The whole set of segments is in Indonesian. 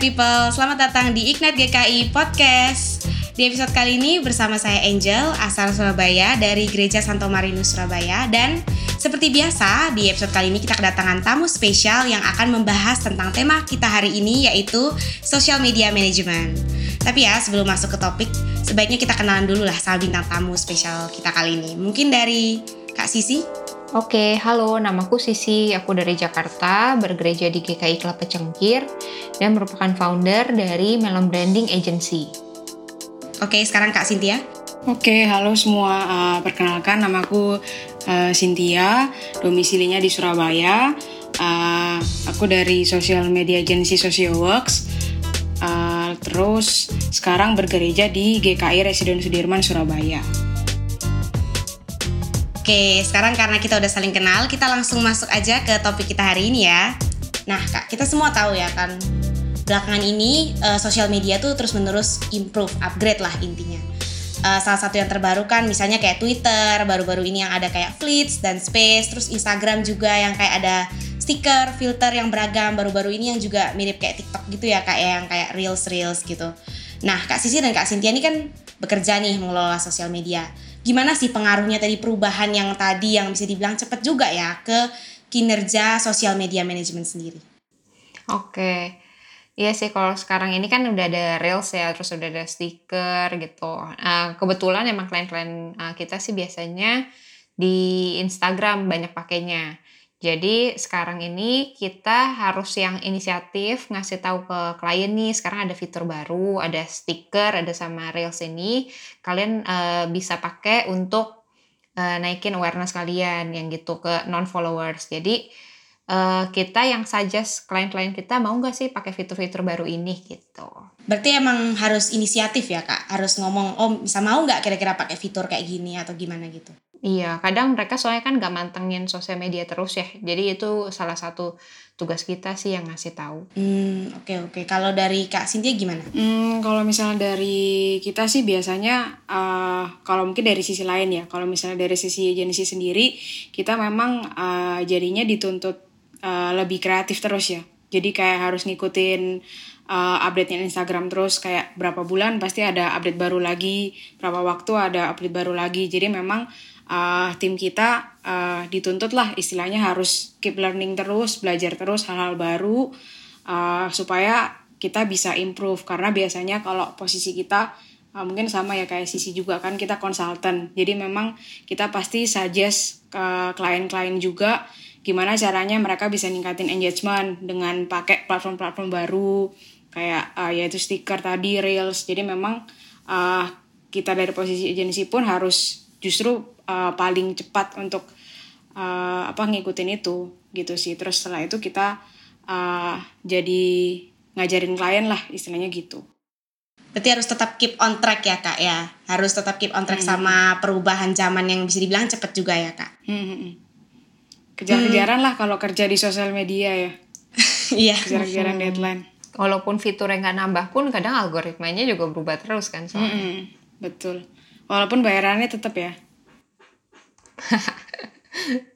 People, selamat datang di Ignite GKI Podcast. Di episode kali ini bersama saya Angel, asal Surabaya dari Gereja Santo Marinus Surabaya dan seperti biasa di episode kali ini kita kedatangan tamu spesial yang akan membahas tentang tema kita hari ini yaitu social media management. Tapi ya sebelum masuk ke topik, sebaiknya kita kenalan dulu lah sama bintang tamu spesial kita kali ini. Mungkin dari Kak Sisi? Oke, halo, namaku Sisi, aku dari Jakarta, bergereja di GKI Kelapa Cengkir, dan merupakan founder dari Melon Branding Agency. Oke, sekarang Kak Cynthia. Oke, halo semua. Uh, perkenalkan, namaku uh, Cynthia, domisilinya di Surabaya. Uh, aku dari Social Media Agency Socialworks. Uh, terus sekarang bergereja di GKI Residen Sudirman, Surabaya. Oke, sekarang karena kita udah saling kenal, kita langsung masuk aja ke topik kita hari ini ya. Nah, Kak, kita semua tahu ya kan, belakangan ini uh, sosial media tuh terus-menerus improve, upgrade lah intinya. Uh, salah satu yang terbaru kan misalnya kayak Twitter, baru-baru ini yang ada kayak Fleets dan Space, terus Instagram juga yang kayak ada stiker, filter yang beragam, baru-baru ini yang juga mirip kayak TikTok gitu ya, kayak yang kayak Reels-Reels gitu. Nah, Kak Sisi dan Kak Cynthia ini kan bekerja nih mengelola sosial media gimana sih pengaruhnya tadi perubahan yang tadi yang bisa dibilang cepat juga ya ke kinerja sosial media manajemen sendiri? Oke. Iya sih kalau sekarang ini kan udah ada reels ya, terus udah ada stiker gitu. Nah, kebetulan emang klien-klien uh, kita sih biasanya di Instagram banyak pakainya. Jadi sekarang ini kita harus yang inisiatif ngasih tahu ke klien nih sekarang ada fitur baru, ada stiker, ada sama Reels ini. Kalian uh, bisa pakai untuk uh, naikin awareness kalian yang gitu ke non followers. Jadi uh, kita yang suggest klien-klien kita mau nggak sih pakai fitur-fitur baru ini gitu. Berarti emang harus inisiatif ya kak, harus ngomong oh bisa mau nggak kira-kira pakai fitur kayak gini atau gimana gitu? Iya, kadang mereka soalnya kan gak mantengin sosial media terus ya. Jadi itu salah satu tugas kita sih yang ngasih tahu. Hmm, oke okay, oke. Okay. Kalau dari Kak Cynthia gimana? Hmm, kalau misalnya dari kita sih biasanya uh, kalau mungkin dari sisi lain ya. Kalau misalnya dari sisi agensi sendiri, kita memang uh, jadinya dituntut uh, lebih kreatif terus ya. Jadi kayak harus ngikutin uh, update-nya Instagram terus kayak berapa bulan pasti ada update baru lagi, berapa waktu ada update baru lagi. Jadi memang uh, tim kita uh, dituntut lah istilahnya harus keep learning terus, belajar terus hal-hal baru uh, supaya kita bisa improve karena biasanya kalau posisi kita uh, mungkin sama ya kayak sisi juga kan kita konsultan. Jadi memang kita pasti suggest ke klien-klien juga gimana caranya mereka bisa ningkatin engagement dengan pakai platform-platform baru kayak uh, yaitu stiker tadi reels jadi memang uh, kita dari posisi agensi pun harus justru uh, paling cepat untuk uh, apa ngikutin itu gitu sih terus setelah itu kita uh, jadi ngajarin klien lah istilahnya gitu berarti harus tetap keep on track ya kak ya harus tetap keep on track hmm. sama perubahan zaman yang bisa dibilang cepet juga ya kak hmm. hmm, hmm. kejar-kejaran hmm. lah kalau kerja di sosial media ya iya kejar-kejaran hmm. deadline walaupun fitur yang nggak nambah pun kadang algoritmanya juga berubah terus kan soalnya hmm. betul walaupun bayarannya tetap ya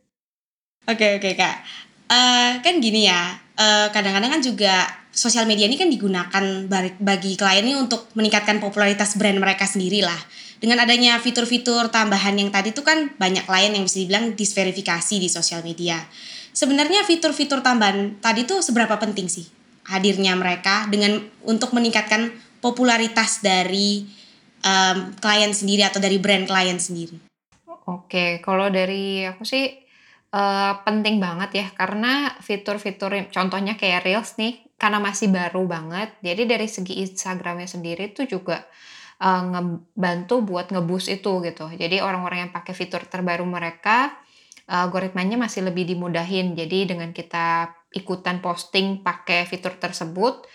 Oke oke kak, uh, kan gini ya, eh, kadang-kadang kan juga sosial media ini kan digunakan bagi klien ini untuk meningkatkan popularitas brand mereka sendiri lah. Dengan adanya fitur-fitur tambahan yang tadi tuh kan banyak klien yang bisa dibilang disverifikasi di sosial media. Sebenarnya fitur-fitur tambahan tadi tuh seberapa penting sih hadirnya mereka dengan untuk meningkatkan popularitas dari um, klien sendiri atau dari brand klien sendiri? Oke, kalau dari aku sih uh, penting banget ya karena fitur-fitur contohnya kayak Reels nih karena masih baru banget. Jadi dari segi Instagramnya sendiri tuh juga uh, ngebantu buat ngebus itu gitu. Jadi orang-orang yang pakai fitur terbaru mereka uh, algoritmanya masih lebih dimudahin. Jadi dengan kita ikutan posting pakai fitur tersebut,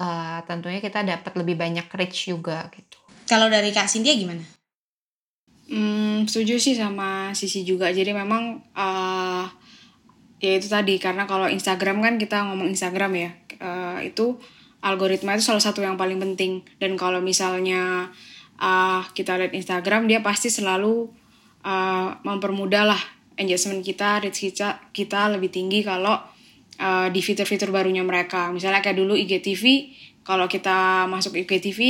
uh, tentunya kita dapat lebih banyak reach juga gitu. Kalau dari Kak Cynthia gimana? Hmm, setuju sih sama sisi juga. Jadi memang uh, ya itu tadi karena kalau Instagram kan kita ngomong Instagram ya uh, itu algoritma itu salah satu yang paling penting dan kalau misalnya uh, kita lihat Instagram dia pasti selalu uh, mempermudah lah engagement kita, reach kita kita lebih tinggi kalau uh, di fitur-fitur barunya mereka. Misalnya kayak dulu IGTV, kalau kita masuk IGTV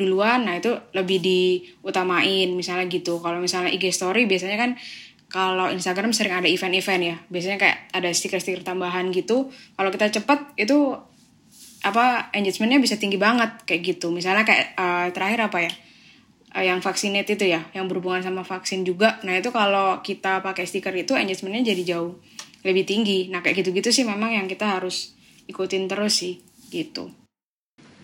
duluan, nah itu lebih diutamain misalnya gitu. Kalau misalnya IG Story biasanya kan kalau Instagram sering ada event-event ya. Biasanya kayak ada stiker-stiker tambahan gitu. Kalau kita cepet itu apa engagementnya bisa tinggi banget kayak gitu. Misalnya kayak uh, terakhir apa ya? Uh, yang vaksinate itu ya, yang berhubungan sama vaksin juga. Nah itu kalau kita pakai stiker itu engagementnya jadi jauh lebih tinggi. Nah kayak gitu-gitu sih memang yang kita harus ikutin terus sih gitu.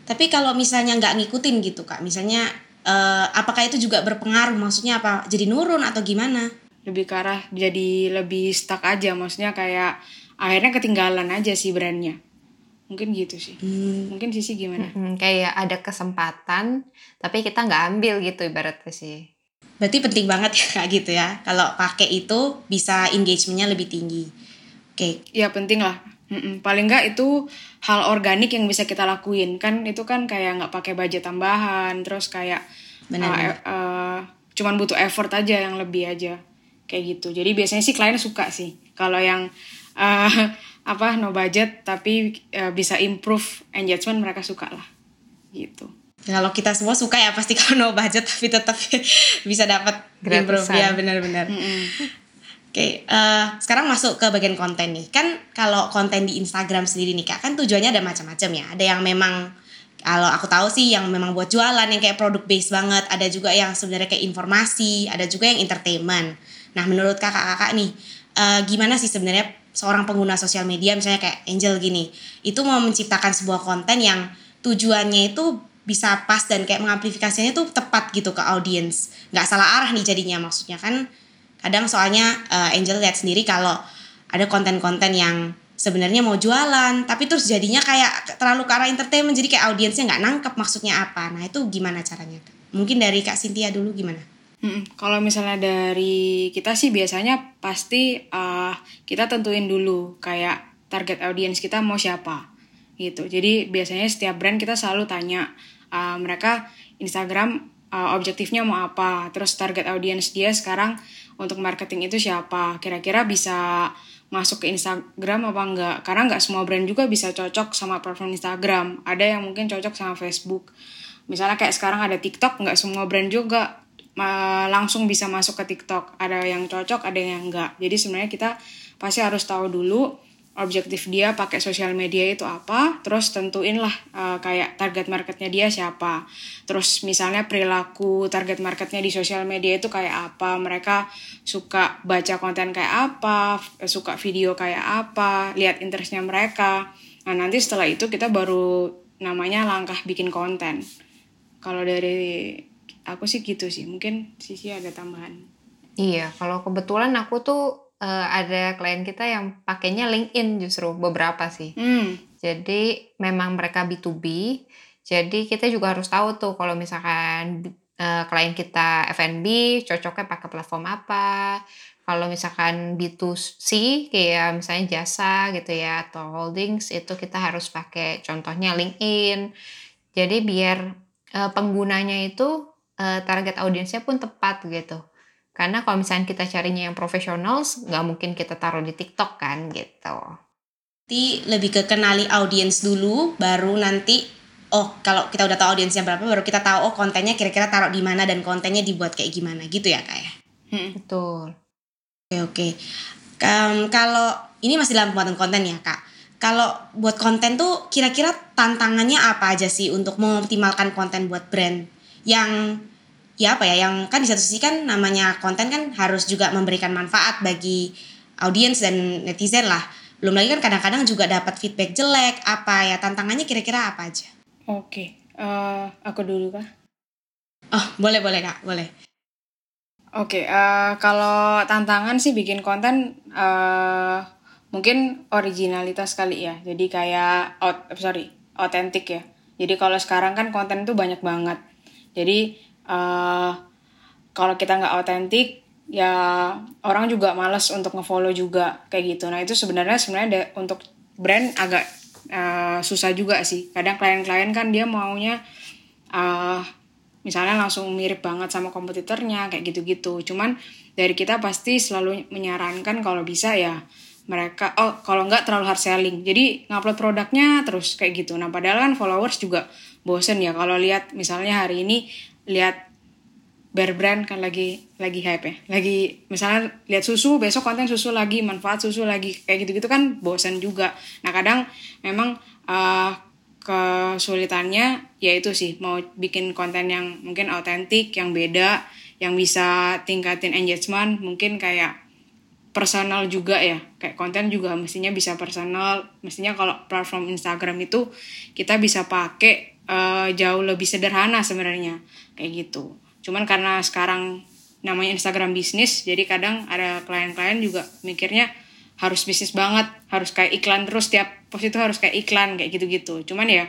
Tapi kalau misalnya nggak ngikutin gitu kak, misalnya uh, apakah itu juga berpengaruh? Maksudnya apa? Jadi nurun atau gimana? Lebih ke arah jadi lebih stuck aja, maksudnya kayak akhirnya ketinggalan aja sih brandnya. Mungkin gitu sih. Hmm. Mungkin sisi gimana? Hmm, kayak ada kesempatan, tapi kita nggak ambil gitu ibaratnya sih. Berarti penting banget ya kak gitu ya. Kalau pakai itu bisa engagementnya lebih tinggi. Oke. Okay. Ya penting lah Mm-mm. Paling nggak itu hal organik yang bisa kita lakuin. Kan itu kan kayak nggak pakai budget tambahan terus kayak Benar, uh, uh, cuman butuh effort aja yang lebih aja. Kayak gitu. Jadi biasanya sih klien suka sih. Kalau yang uh, apa no budget tapi uh, bisa improve engagement mereka suka lah. Gitu. Kalau kita semua suka ya pasti kalau no budget tapi tetap bisa dapat improve. Ya benar-benar mm -mm. Oke, uh, sekarang masuk ke bagian konten nih. Kan kalau konten di Instagram sendiri nih kak, kan tujuannya ada macam-macam ya. Ada yang memang kalau aku tahu sih yang memang buat jualan yang kayak produk base banget. Ada juga yang sebenarnya kayak informasi. Ada juga yang entertainment. Nah, menurut kakak-kakak nih, uh, gimana sih sebenarnya seorang pengguna sosial media misalnya kayak Angel gini, itu mau menciptakan sebuah konten yang tujuannya itu bisa pas dan kayak mengamplifikasinya itu tepat gitu ke audiens. Nggak salah arah nih jadinya maksudnya kan kadang soalnya uh, Angel lihat sendiri kalau ada konten-konten yang sebenarnya mau jualan tapi terus jadinya kayak terlalu ke arah entertainment jadi kayak audiensnya nggak nangkep maksudnya apa. Nah itu gimana caranya mungkin dari kak Cynthia dulu gimana? Kalau misalnya dari kita sih biasanya pasti uh, kita tentuin dulu kayak target audiens kita mau siapa gitu. Jadi biasanya setiap brand kita selalu tanya uh, mereka Instagram uh, objektifnya mau apa, terus target audiens dia sekarang untuk marketing itu siapa? Kira-kira bisa masuk ke Instagram apa enggak? Karena enggak semua brand juga bisa cocok sama platform Instagram. Ada yang mungkin cocok sama Facebook. Misalnya kayak sekarang ada TikTok enggak semua brand juga langsung bisa masuk ke TikTok. Ada yang cocok ada yang enggak. Jadi sebenarnya kita pasti harus tahu dulu objektif dia pakai sosial media itu apa, terus tentuin lah uh, kayak target marketnya dia siapa. Terus misalnya perilaku target marketnya di sosial media itu kayak apa, mereka suka baca konten kayak apa, suka video kayak apa, lihat interestnya mereka. Nah nanti setelah itu kita baru namanya langkah bikin konten. Kalau dari aku sih gitu sih, mungkin sisi ada tambahan. Iya, kalau kebetulan aku tuh uh, ada klien kita yang pakainya LinkedIn justru beberapa sih. Hmm. Jadi memang mereka B2B. Jadi kita juga harus tahu tuh kalau misalkan uh, klien kita F&B cocoknya pakai platform apa. Kalau misalkan B2C kayak misalnya jasa gitu ya atau holdings itu kita harus pakai contohnya LinkedIn. Jadi biar uh, penggunanya itu uh, target audiensnya pun tepat gitu. Karena kalau misalnya kita carinya yang profesional, nggak mungkin kita taruh di TikTok kan gitu. Jadi lebih ke kenali audiens dulu, baru nanti oh kalau kita udah tahu audiensnya berapa, baru kita tahu oh kontennya kira-kira taruh di mana dan kontennya dibuat kayak gimana gitu ya kak ya. Hmm. Betul. Oke oke. Um, kalau ini masih dalam pembuatan konten ya kak. Kalau buat konten tuh kira-kira tantangannya apa aja sih untuk mengoptimalkan konten buat brand yang ya apa ya yang kan di satu sisi kan namanya konten kan harus juga memberikan manfaat bagi audiens dan netizen lah. Belum lagi kan kadang-kadang juga dapat feedback jelek apa ya tantangannya kira-kira apa aja? Oke okay. uh, eh, aku dulu kah oh boleh boleh kak boleh. Oke okay, uh, eh, kalau tantangan sih bikin konten uh, mungkin originalitas kali ya. Jadi kayak out sorry otentik ya. Jadi kalau sekarang kan konten itu banyak banget. Jadi uh, kalau kita nggak autentik ya orang juga males untuk ngefollow juga kayak gitu. Nah itu sebenarnya sebenarnya untuk brand agak uh, susah juga sih. Kadang klien-klien kan dia maunya uh, misalnya langsung mirip banget sama kompetitornya kayak gitu-gitu. Cuman dari kita pasti selalu menyarankan kalau bisa ya mereka oh kalau nggak terlalu hard selling. Jadi ngupload produknya terus kayak gitu. Nah padahal kan followers juga bosen ya. Kalau lihat misalnya hari ini lihat bear brand kan lagi lagi hype ya. Lagi misalnya lihat susu besok konten susu lagi manfaat susu lagi kayak gitu gitu kan bosen juga. Nah kadang memang uh, kesulitannya yaitu sih mau bikin konten yang mungkin autentik yang beda yang bisa tingkatin engagement mungkin kayak personal juga ya. Kayak konten juga mestinya bisa personal. Mestinya kalau platform Instagram itu kita bisa pakai uh, jauh lebih sederhana sebenarnya kayak gitu. Cuman karena sekarang namanya Instagram bisnis jadi kadang ada klien-klien juga mikirnya harus bisnis banget harus kayak iklan terus tiap post itu harus kayak iklan kayak gitu-gitu. Cuman ya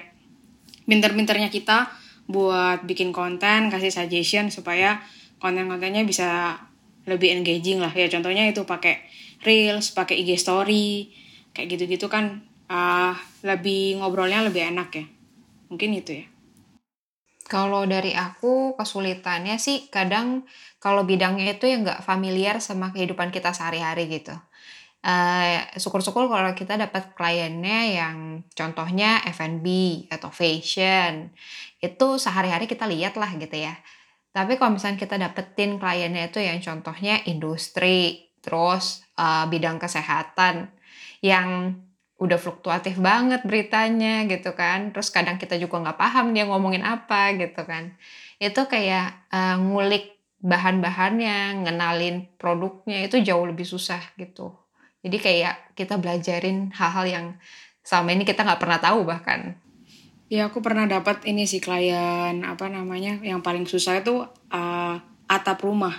pinter-pinternya kita buat bikin konten kasih suggestion supaya konten-kontennya bisa lebih engaging lah. Ya contohnya itu pakai reels pakai IG story kayak gitu-gitu kan uh, lebih ngobrolnya lebih enak ya. Mungkin itu ya kalau dari aku kesulitannya sih kadang kalau bidangnya itu ya nggak familiar sama kehidupan kita sehari-hari gitu. Uh, syukur-syukur kalau kita dapat kliennya yang contohnya F&B atau fashion itu sehari-hari kita lihat lah gitu ya. Tapi kalau misalnya kita dapetin kliennya itu yang contohnya industri, terus uh, bidang kesehatan yang udah fluktuatif banget beritanya gitu kan. Terus kadang kita juga nggak paham dia ngomongin apa gitu kan. Itu kayak uh, ngulik bahan-bahannya, ngenalin produknya itu jauh lebih susah gitu. Jadi kayak kita belajarin hal-hal yang selama ini kita nggak pernah tahu bahkan. Ya aku pernah dapat ini sih klien apa namanya yang paling susah itu uh, atap rumah.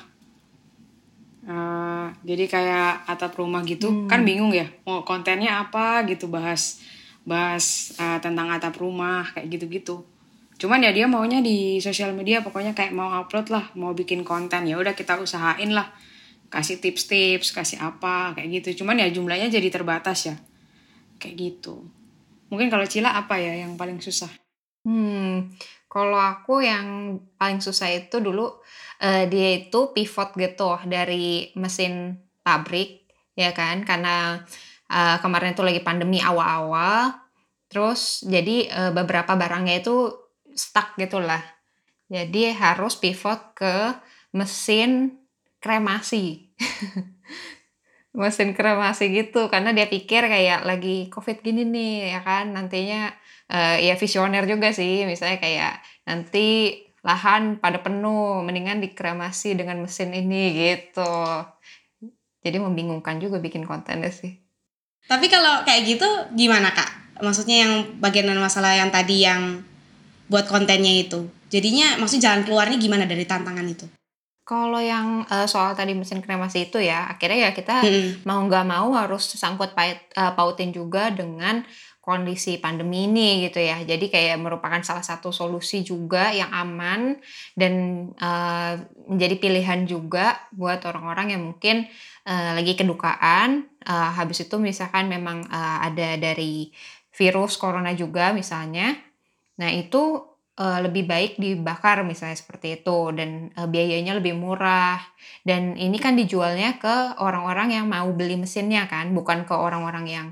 Uh, jadi kayak atap rumah gitu hmm. kan bingung ya mau kontennya apa gitu bahas bahas uh, tentang atap rumah kayak gitu-gitu. Cuman ya dia maunya di sosial media pokoknya kayak mau upload lah, mau bikin konten ya udah kita usahain lah kasih tips-tips, kasih apa kayak gitu. Cuman ya jumlahnya jadi terbatas ya. Kayak gitu. Mungkin kalau Cila apa ya yang paling susah? Hmm, kalau aku yang paling susah itu dulu uh, dia itu pivot gitu dari mesin pabrik ya kan? Karena uh, kemarin itu lagi pandemi awal-awal terus jadi uh, beberapa barangnya itu stuck gitulah. Jadi harus pivot ke mesin kremasi. Mesin kremasi gitu karena dia pikir kayak lagi covid gini nih ya kan? Nantinya uh, ya visioner juga sih misalnya kayak nanti lahan pada penuh mendingan dikremasi dengan mesin ini gitu. Jadi membingungkan juga bikin kontennya sih. Tapi kalau kayak gitu gimana kak? Maksudnya yang bagian masalah yang tadi yang buat kontennya itu. Jadinya maksudnya jalan keluarnya gimana dari tantangan itu? Kalau yang uh, soal tadi mesin kremasi itu ya, akhirnya ya kita hmm. mau nggak mau harus sangkut pait, uh, pautin juga dengan kondisi pandemi ini gitu ya. Jadi kayak merupakan salah satu solusi juga yang aman dan uh, menjadi pilihan juga buat orang-orang yang mungkin uh, lagi kedukaan. Uh, habis itu misalkan memang uh, ada dari virus corona juga misalnya. Nah itu lebih baik dibakar misalnya seperti itu dan biayanya lebih murah dan ini kan dijualnya ke orang-orang yang mau beli mesinnya kan bukan ke orang-orang yang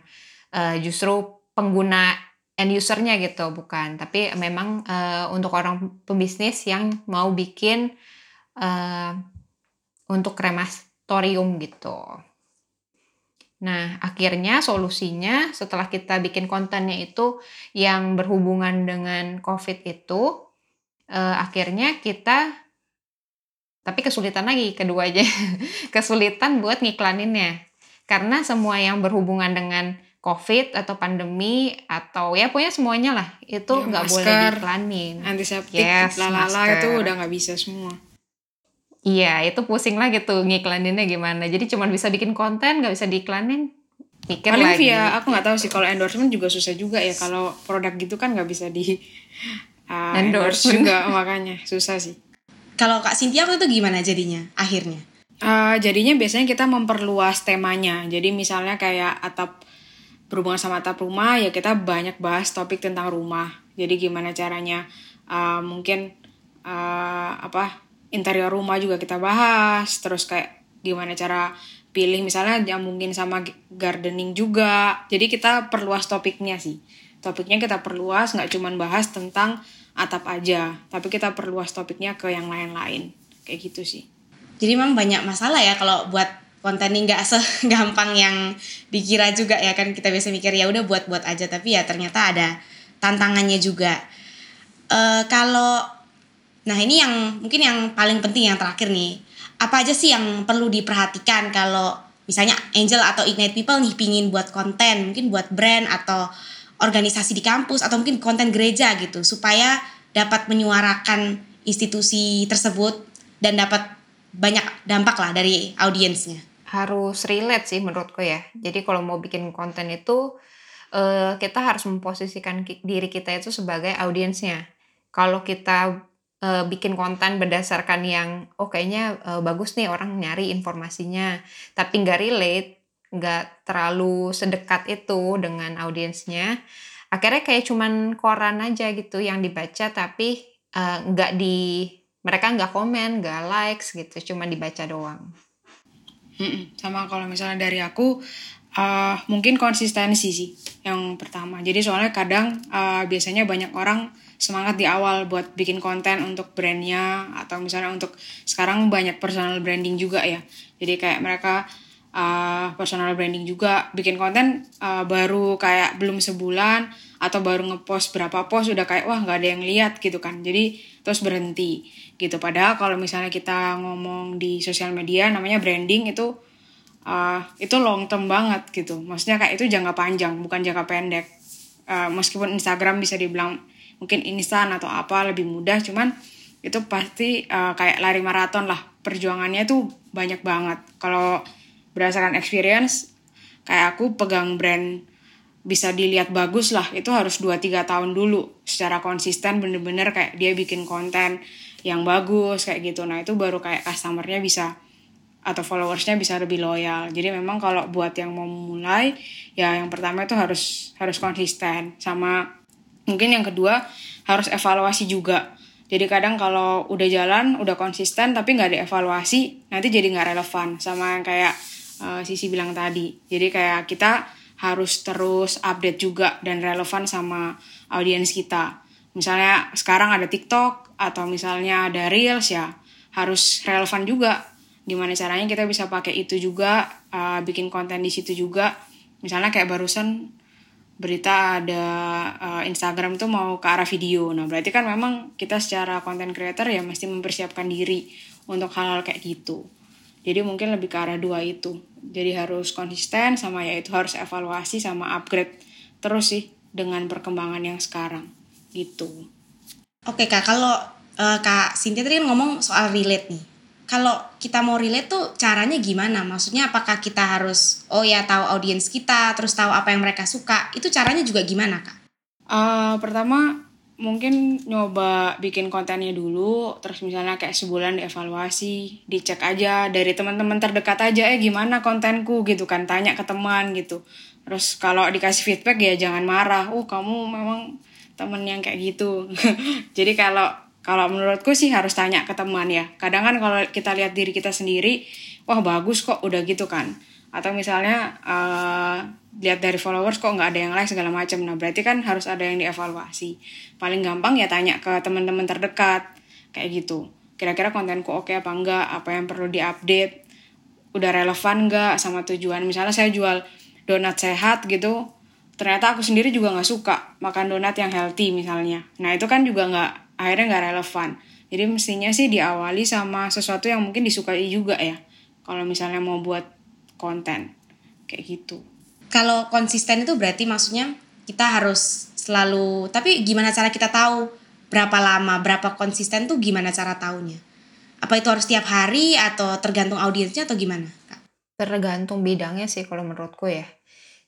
justru pengguna end usernya gitu bukan tapi memang uh, untuk orang pembisnis yang mau bikin uh, untuk krematorium gitu. Nah, akhirnya solusinya setelah kita bikin kontennya itu yang berhubungan dengan COVID itu, eh, akhirnya kita, tapi kesulitan lagi kedua aja, kesulitan buat ngiklaninnya. Karena semua yang berhubungan dengan COVID atau pandemi atau ya pokoknya semuanya lah itu ya, nggak ya, boleh diiklanin. Antiseptik, yes, lalala itu udah nggak bisa semua. Iya, itu pusing lah gitu ngiklaninnya gimana. Jadi cuma bisa bikin konten, nggak bisa diiklanin. Pikir Paling lagi. via, aku nggak tahu sih kalau endorsement juga susah juga ya. Kalau produk gitu kan nggak bisa di uh, endorse juga makanya susah sih. Kalau Kak Cynthia waktu itu gimana jadinya akhirnya? Uh, jadinya biasanya kita memperluas temanya. Jadi misalnya kayak atap berhubungan sama atap rumah ya kita banyak bahas topik tentang rumah. Jadi gimana caranya uh, mungkin uh, apa interior rumah juga kita bahas terus kayak gimana cara pilih misalnya nyambungin sama gardening juga. Jadi kita perluas topiknya sih. Topiknya kita perluas, nggak cuman bahas tentang atap aja, tapi kita perluas topiknya ke yang lain-lain. Kayak gitu sih. Jadi memang banyak masalah ya kalau buat konten ini nggak segampang yang dikira juga ya kan kita biasa mikir ya udah buat-buat aja. Tapi ya ternyata ada tantangannya juga. Uh, kalau nah ini yang mungkin yang paling penting yang terakhir nih. Apa aja sih yang perlu diperhatikan kalau misalnya Angel atau Ignite People nih pingin buat konten mungkin buat brand atau organisasi di kampus atau mungkin konten gereja gitu supaya dapat menyuarakan institusi tersebut dan dapat banyak dampak lah dari audiensnya harus relate sih menurutku ya. Jadi kalau mau bikin konten itu uh, kita harus memposisikan diri kita itu sebagai audiensnya. Kalau kita uh, bikin konten berdasarkan yang oh kayaknya uh, bagus nih orang nyari informasinya. Tapi nggak relate nggak terlalu sedekat itu dengan audiensnya akhirnya kayak cuman koran aja gitu yang dibaca tapi uh, nggak di mereka nggak komen nggak likes gitu cuma dibaca doang sama kalau misalnya dari aku uh, mungkin konsistensi sih yang pertama. Jadi soalnya kadang uh, biasanya banyak orang semangat di awal buat bikin konten untuk brandnya atau misalnya untuk sekarang banyak personal branding juga ya. Jadi kayak mereka uh, personal branding juga bikin konten uh, baru kayak belum sebulan atau baru ngepost berapa post udah kayak wah nggak ada yang lihat gitu kan. Jadi terus berhenti gitu. Padahal kalau misalnya kita ngomong di sosial media namanya branding itu uh, itu long term banget gitu. Maksudnya kayak itu jangka panjang bukan jangka pendek. Uh, meskipun Instagram bisa dibilang mungkin instan atau apa lebih mudah cuman itu pasti uh, kayak lari maraton lah. Perjuangannya tuh banyak banget. Kalau berdasarkan experience kayak aku pegang brand bisa dilihat bagus lah itu harus 2-3 tahun dulu. Secara konsisten bener-bener kayak dia bikin konten yang bagus kayak gitu. Nah itu baru kayak customernya bisa atau followersnya bisa lebih loyal. Jadi memang kalau buat yang mau mulai ya yang pertama itu harus harus konsisten. Sama mungkin yang kedua harus evaluasi juga. Jadi kadang kalau udah jalan udah konsisten tapi nggak ada evaluasi nanti jadi nggak relevan sama yang kayak uh, sisi bilang tadi. Jadi kayak kita harus terus update juga dan relevan sama audiens kita misalnya sekarang ada TikTok atau misalnya ada Reels ya harus relevan juga gimana caranya kita bisa pakai itu juga uh, bikin konten di situ juga misalnya kayak barusan berita ada uh, Instagram tuh mau ke arah video. Nah, berarti kan memang kita secara content creator ya mesti mempersiapkan diri untuk hal-hal kayak gitu. Jadi mungkin lebih ke arah dua itu. Jadi harus konsisten sama ya itu harus evaluasi sama upgrade terus sih dengan perkembangan yang sekarang gitu. Oke Kak, kalau uh, Kak Sintia tadi kan ngomong soal relate nih kalau kita mau relate tuh caranya gimana? Maksudnya apakah kita harus oh ya tahu audiens kita, terus tahu apa yang mereka suka? Itu caranya juga gimana, Kak? Uh, pertama mungkin nyoba bikin kontennya dulu, terus misalnya kayak sebulan dievaluasi, dicek aja dari teman-teman terdekat aja eh gimana kontenku gitu kan, tanya ke teman gitu. Terus kalau dikasih feedback ya jangan marah. Oh, kamu memang temen yang kayak gitu. Jadi kalau kalau menurutku sih harus tanya ke teman ya. Kadang kan kalau kita lihat diri kita sendiri, wah bagus kok udah gitu kan. Atau misalnya uh, lihat dari followers kok nggak ada yang like segala macam. Nah berarti kan harus ada yang dievaluasi. Paling gampang ya tanya ke teman-teman terdekat kayak gitu. Kira-kira kontenku oke apa enggak? Apa yang perlu diupdate? Udah relevan nggak sama tujuan? Misalnya saya jual donat sehat gitu, ternyata aku sendiri juga nggak suka makan donat yang healthy misalnya. Nah itu kan juga nggak akhirnya nggak relevan jadi mestinya sih diawali sama sesuatu yang mungkin disukai juga ya kalau misalnya mau buat konten. Kayak gitu. Kalau konsisten itu berarti maksudnya kita harus selalu tapi gimana cara kita tahu berapa lama berapa konsisten tuh gimana cara tahunya apa itu harus tiap hari atau tergantung audiensnya atau gimana Kak? tergantung bidangnya sih kalau menurutku ya.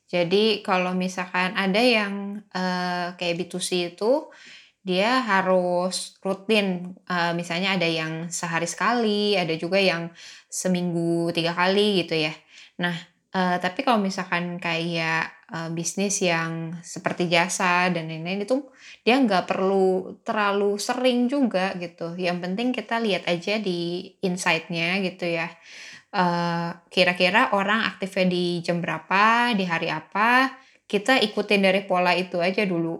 Jadi kalau misalkan ada yang uh, kayak B2C itu dia harus rutin. Uh, misalnya ada yang sehari sekali ada juga yang seminggu tiga kali gitu ya nah uh, tapi kalau misalkan kayak uh, bisnis yang seperti jasa dan lain-lain itu dia nggak perlu terlalu sering juga gitu yang penting kita lihat aja di insightnya gitu ya eh, kira-kira orang aktifnya di jam berapa, di hari apa, kita ikutin dari pola itu aja dulu.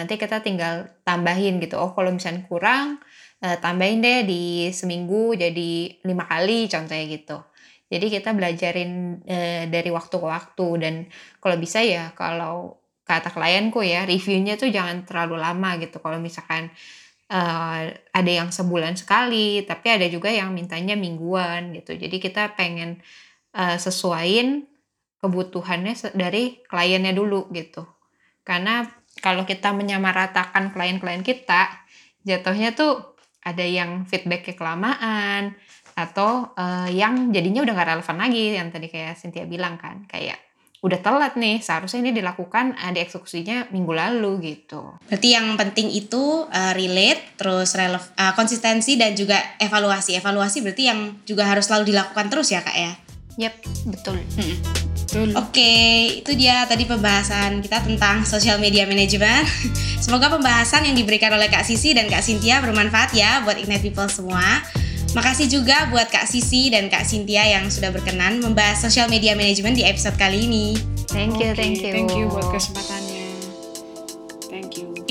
Nanti kita tinggal tambahin gitu. Oh kalau misalnya kurang, tambahin deh di seminggu jadi lima kali contohnya gitu. Jadi kita belajarin uh, dari waktu ke waktu dan kalau bisa ya kalau kata klienku ya reviewnya tuh jangan terlalu lama gitu. Kalau misalkan uh, ada yang sebulan sekali, tapi ada juga yang mintanya mingguan gitu. Jadi kita pengen uh, sesuaiin kebutuhannya dari kliennya dulu gitu. Karena kalau kita menyamaratakan klien-klien kita, jatuhnya tuh ada yang feedbacknya kelamaan atau uh, yang jadinya udah gak relevan lagi yang tadi kayak Cynthia bilang kan kayak udah telat nih seharusnya ini dilakukan uh, dieksekusinya minggu lalu gitu. Berarti yang penting itu uh, relate terus relev uh, konsistensi dan juga evaluasi. Evaluasi berarti yang juga harus selalu dilakukan terus ya kak ya. Yap betul. Hmm. Betul. Oke, itu dia tadi pembahasan kita tentang social media management. Semoga pembahasan yang diberikan oleh Kak Sisi dan Kak Cynthia bermanfaat ya buat Ignite People semua. Makasih juga buat Kak Sisi dan Kak Cynthia yang sudah berkenan membahas social media management di episode kali ini. Thank you, okay, thank you. Thank you buat kesempatannya.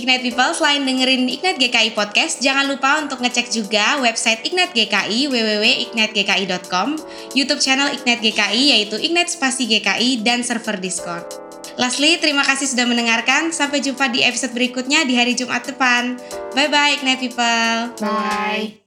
Ignite People selain dengerin Ignite GKI Podcast, jangan lupa untuk ngecek juga website Ignite GKI www.ignitegki.com, YouTube channel Ignite GKI yaitu Ignite Spasi GKI dan server Discord. Lastly, terima kasih sudah mendengarkan. Sampai jumpa di episode berikutnya di hari Jumat depan. Bye bye Ignite People. Bye.